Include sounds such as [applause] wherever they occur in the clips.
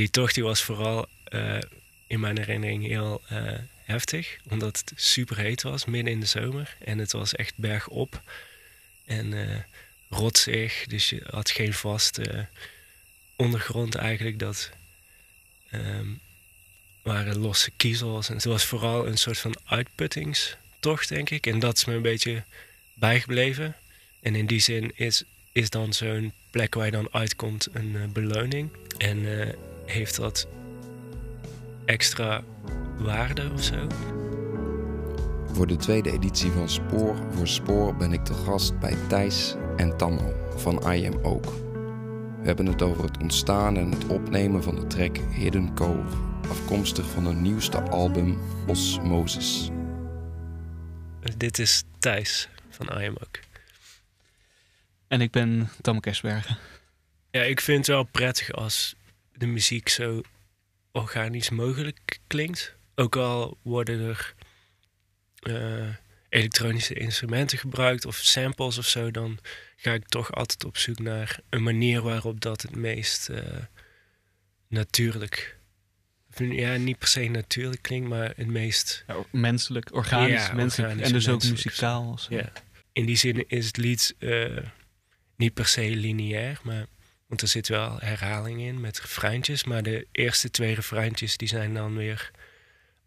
Die tocht die was vooral eh, in mijn herinnering heel eh, heftig. Omdat het super heet was, midden in de zomer. En het was echt bergop. En uh, rotsig, dus je had geen vaste ondergrond eigenlijk. Dat um, waren losse kiezels. En het was vooral een soort van uitputtingstocht, denk ik. En dat is me een beetje bijgebleven. En in die zin is, is dan zo'n plek waar je dan uitkomt een beloning. En heeft dat extra waarde of zo? Voor de tweede editie van Spoor voor Spoor ben ik te gast bij Thijs en Tammo van I Am Ook. We hebben het over het ontstaan en het opnemen van de track Hidden Cove, afkomstig van hun nieuwste album Osmosis. Dit is Thijs van I Am Ook. En ik ben Tam Kersbergen. Ja, ik vind het wel prettig als de muziek zo organisch mogelijk klinkt. Ook al worden er uh, elektronische instrumenten gebruikt of samples of zo, dan ga ik toch altijd op zoek naar een manier waarop dat het meest uh, natuurlijk. Ja, niet per se natuurlijk klinkt, maar het meest. Ja, menselijk, organisch, ja, menselijk. Organisch en dus ook muzikaal. Ja. In die zin is het lied uh, niet per se lineair, maar want er zit wel herhaling in met refreintjes. Maar de eerste twee refreintjes die zijn dan weer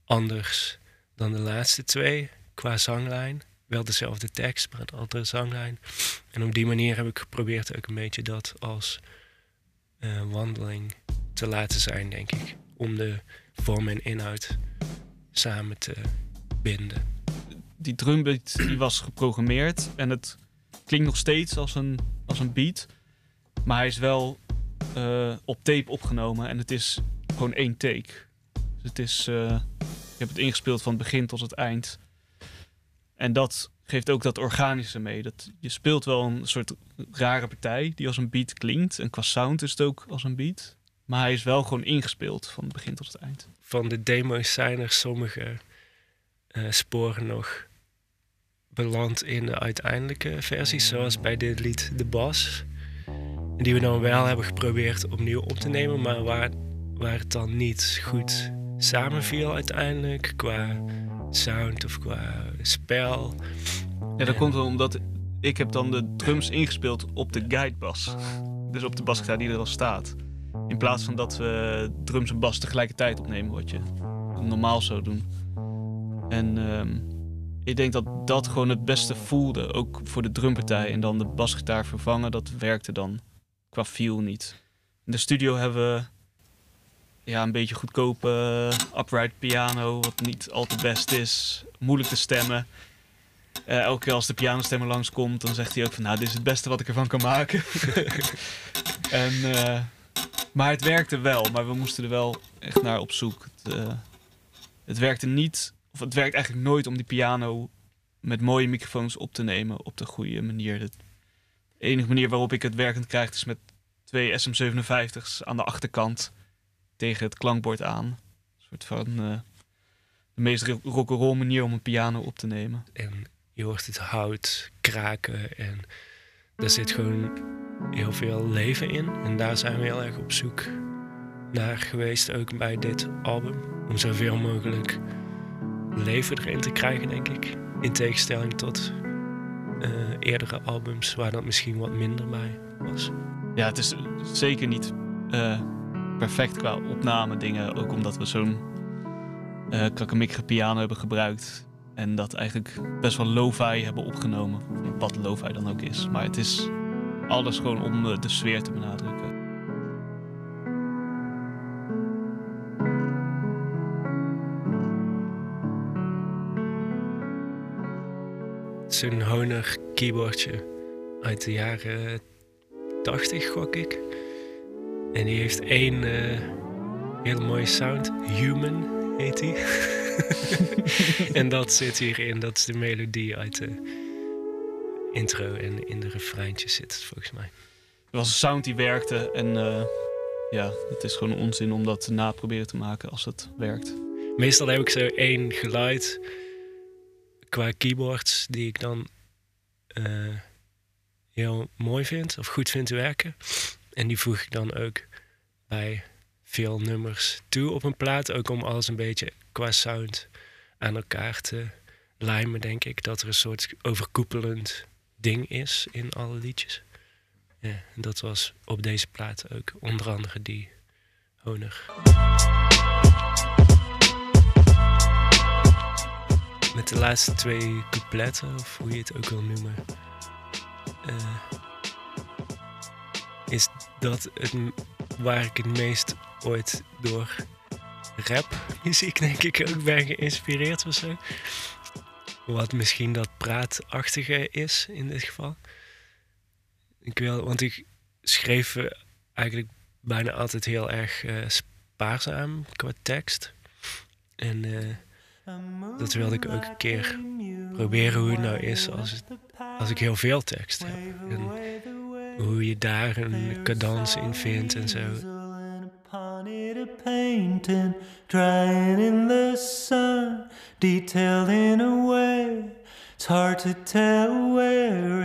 anders dan de laatste twee qua zanglijn. Wel dezelfde tekst, maar een andere zanglijn. En op die manier heb ik geprobeerd ook een beetje dat als uh, wandeling te laten zijn, denk ik. Om de vorm en inhoud samen te binden. Die drumbeat die was geprogrammeerd en het klinkt nog steeds als een, als een beat. Maar hij is wel uh, op tape opgenomen en het is gewoon één take. Dus het is, uh, ik heb het ingespeeld van het begin tot het eind. En dat geeft ook dat organische mee. Dat je speelt wel een soort rare partij die als een beat klinkt. En qua sound is het ook als een beat. Maar hij is wel gewoon ingespeeld van het begin tot het eind. Van de demo's zijn er sommige uh, sporen nog beland in de uiteindelijke versies. Zoals bij dit lied De Bas. Die we dan wel hebben geprobeerd opnieuw op te nemen. Maar waar, waar het dan niet goed samenviel uiteindelijk. Qua sound of qua spel. Ja, dat komt wel omdat ik heb dan de drums ingespeeld op de guidebas. Dus op de basgitaar die er al staat. In plaats van dat we drums en bas tegelijkertijd opnemen, wat je normaal zou doen. En uh, ik denk dat dat gewoon het beste voelde, ook voor de drumpartij. En dan de basgitaar vervangen, dat werkte dan qua feel niet. In de studio hebben we ja, een beetje goedkope upright piano, wat niet al te best is. Moeilijk te stemmen. Uh, elke keer als de pianostemmer langskomt, dan zegt hij ook van... nou, dit is het beste wat ik ervan kan maken. [laughs] en, uh, maar het werkte wel, maar we moesten er wel echt naar op zoek. Het, het werkte niet, of het werkt eigenlijk nooit om die piano met mooie microfoons op te nemen op de goede manier. De enige manier waarop ik het werkend krijg is met twee SM57's aan de achterkant tegen het klankbord aan. Een soort van uh, de meest rock'n'roll manier om een piano op te nemen. En je hoort het hout kraken en daar zit gewoon heel veel leven in. En daar zijn we heel erg op zoek naar geweest, ook bij dit album. Om zoveel mogelijk leven erin te krijgen, denk ik. In tegenstelling tot uh, eerdere albums waar dat misschien wat minder bij was. Ja, het is zeker niet uh, perfect qua opname dingen. Ook omdat we zo'n uh, piano hebben gebruikt. En dat eigenlijk best wel lo-fi hebben opgenomen. Wat lo-fi dan ook is. Maar het is alles gewoon om de sfeer te benadrukken. Zo'n Honor keyboardje uit de jaren 80, gok ik. En die heeft één uh, hele mooie sound. Human heet die. [laughs] en dat zit hierin. Dat is de melodie uit de intro. En in de refreintjes zit het volgens mij. Er was een sound die werkte. En uh, ja, het is gewoon onzin om dat na proberen te maken als het werkt. Meestal heb ik zo één geluid qua keyboards die ik dan uh, heel mooi vind of goed vind werken. En die voeg ik dan ook bij veel nummers toe op een plaat. Ook om alles een beetje qua sound aan elkaar te lijmen, denk ik. Dat er een soort overkoepelend ding is in alle liedjes. Ja, dat was op deze plaat ook onder andere die honig. De laatste twee coupletten, of hoe je het ook wil noemen, uh, is dat het waar ik het meest ooit door rapmuziek, [laughs] denk ik, ook ben geïnspireerd of zo. Wat misschien dat praatachtige is in dit geval. Ik wil, want ik schreef eigenlijk bijna altijd heel erg uh, spaarzaam qua tekst. En uh, dat wilde ik ook een keer proberen hoe het nou is als, als ik heel veel tekst heb. En hoe je daar een cadans in vindt en zo.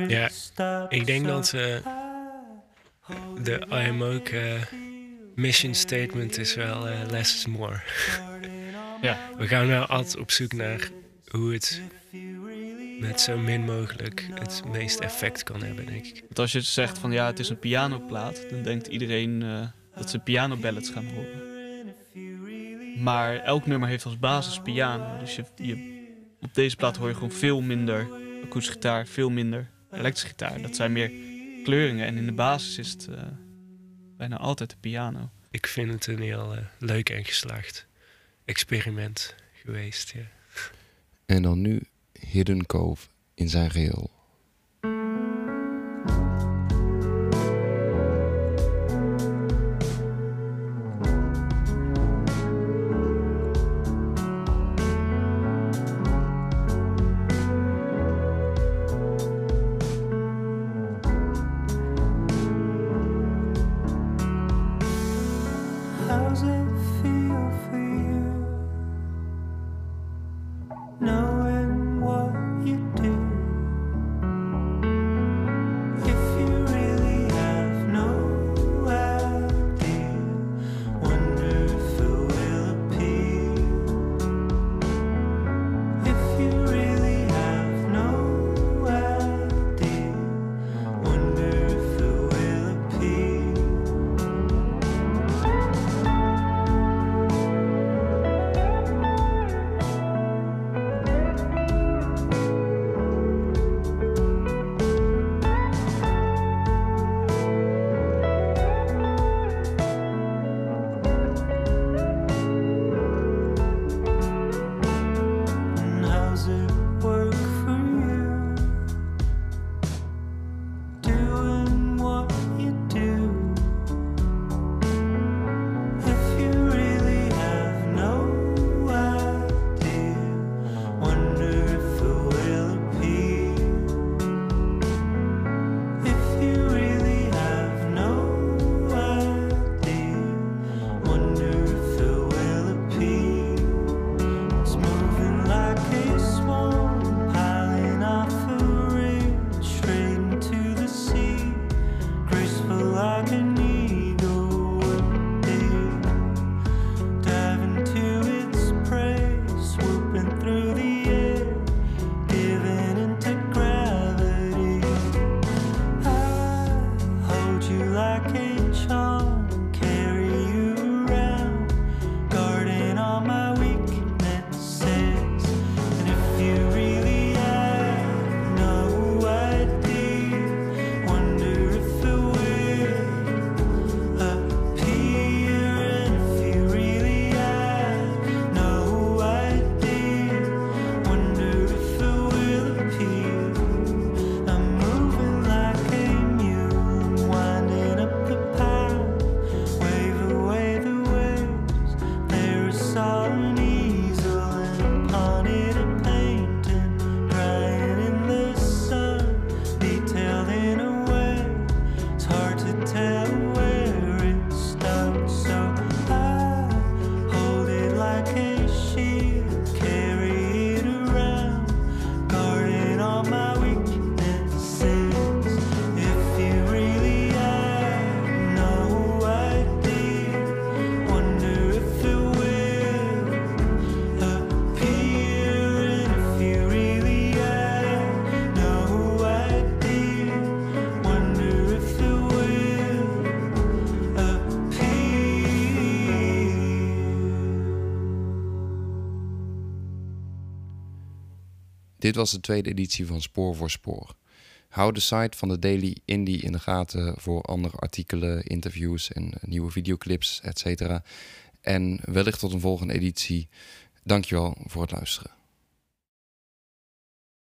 ja, ik denk dat uh, de I am ook uh, mission statement is wel uh, less is more. [laughs] ja. We gaan wel altijd op zoek naar hoe het met zo min mogelijk het meeste effect kan hebben, denk ik. Want als je zegt van ja, het is een pianoplaat, dan denkt iedereen uh, dat ze pianoballads gaan horen. Maar elk nummer heeft als basis piano. Dus je, je, op deze plaat hoor je gewoon veel minder akoestische gitaar, veel minder elektrische gitaar. Dat zijn meer kleuringen en in de basis is het uh, bijna altijd de piano. Ik vind het een heel uh, leuk en geslaagd experiment geweest. Ja. En dan nu Hidden Cove in zijn geheel. No. Dit was de tweede editie van Spoor voor Spoor. Hou de site van de Daily Indie in de gaten voor andere artikelen, interviews en nieuwe videoclips, etc. En wellicht tot een volgende editie. Dankjewel voor het luisteren.